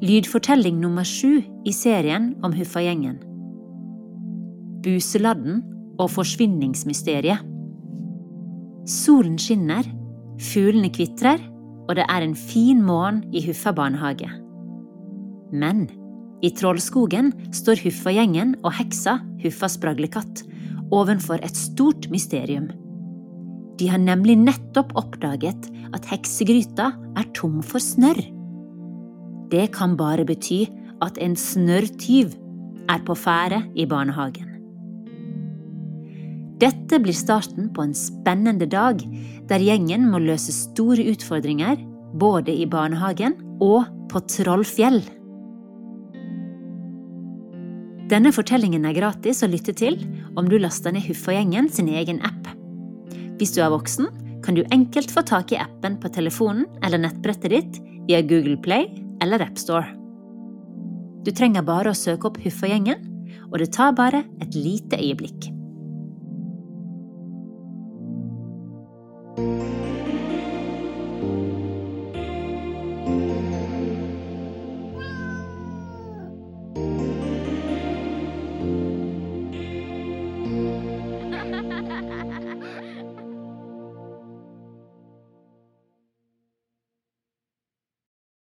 Lydfortelling nummer sju i serien om Huffagjengen. Buseladden og forsvinningsmysteriet. Solen skinner, fuglene kvitrer, og det er en fin morgen i Huffa barnehage. Men i Trollskogen står Huffagjengen og heksa Huffa spraglekatt ovenfor et stort mysterium. De har nemlig nettopp oppdaget at heksegryta er tom for snørr. Det kan bare bety at en snørrtyv er på ferde i barnehagen. Dette blir starten på en spennende dag der gjengen må løse store utfordringer både i barnehagen og på Trollfjell. Denne fortellingen er gratis å lytte til om du laster ned Huffagjengen sin egen app. Hvis du er voksen, kan du enkelt få tak i appen på telefonen eller nettbrettet ditt via Google Play eller AppStore. Du trenger bare å søke opp Huffa-gjengen, og det tar bare et lite øyeblikk.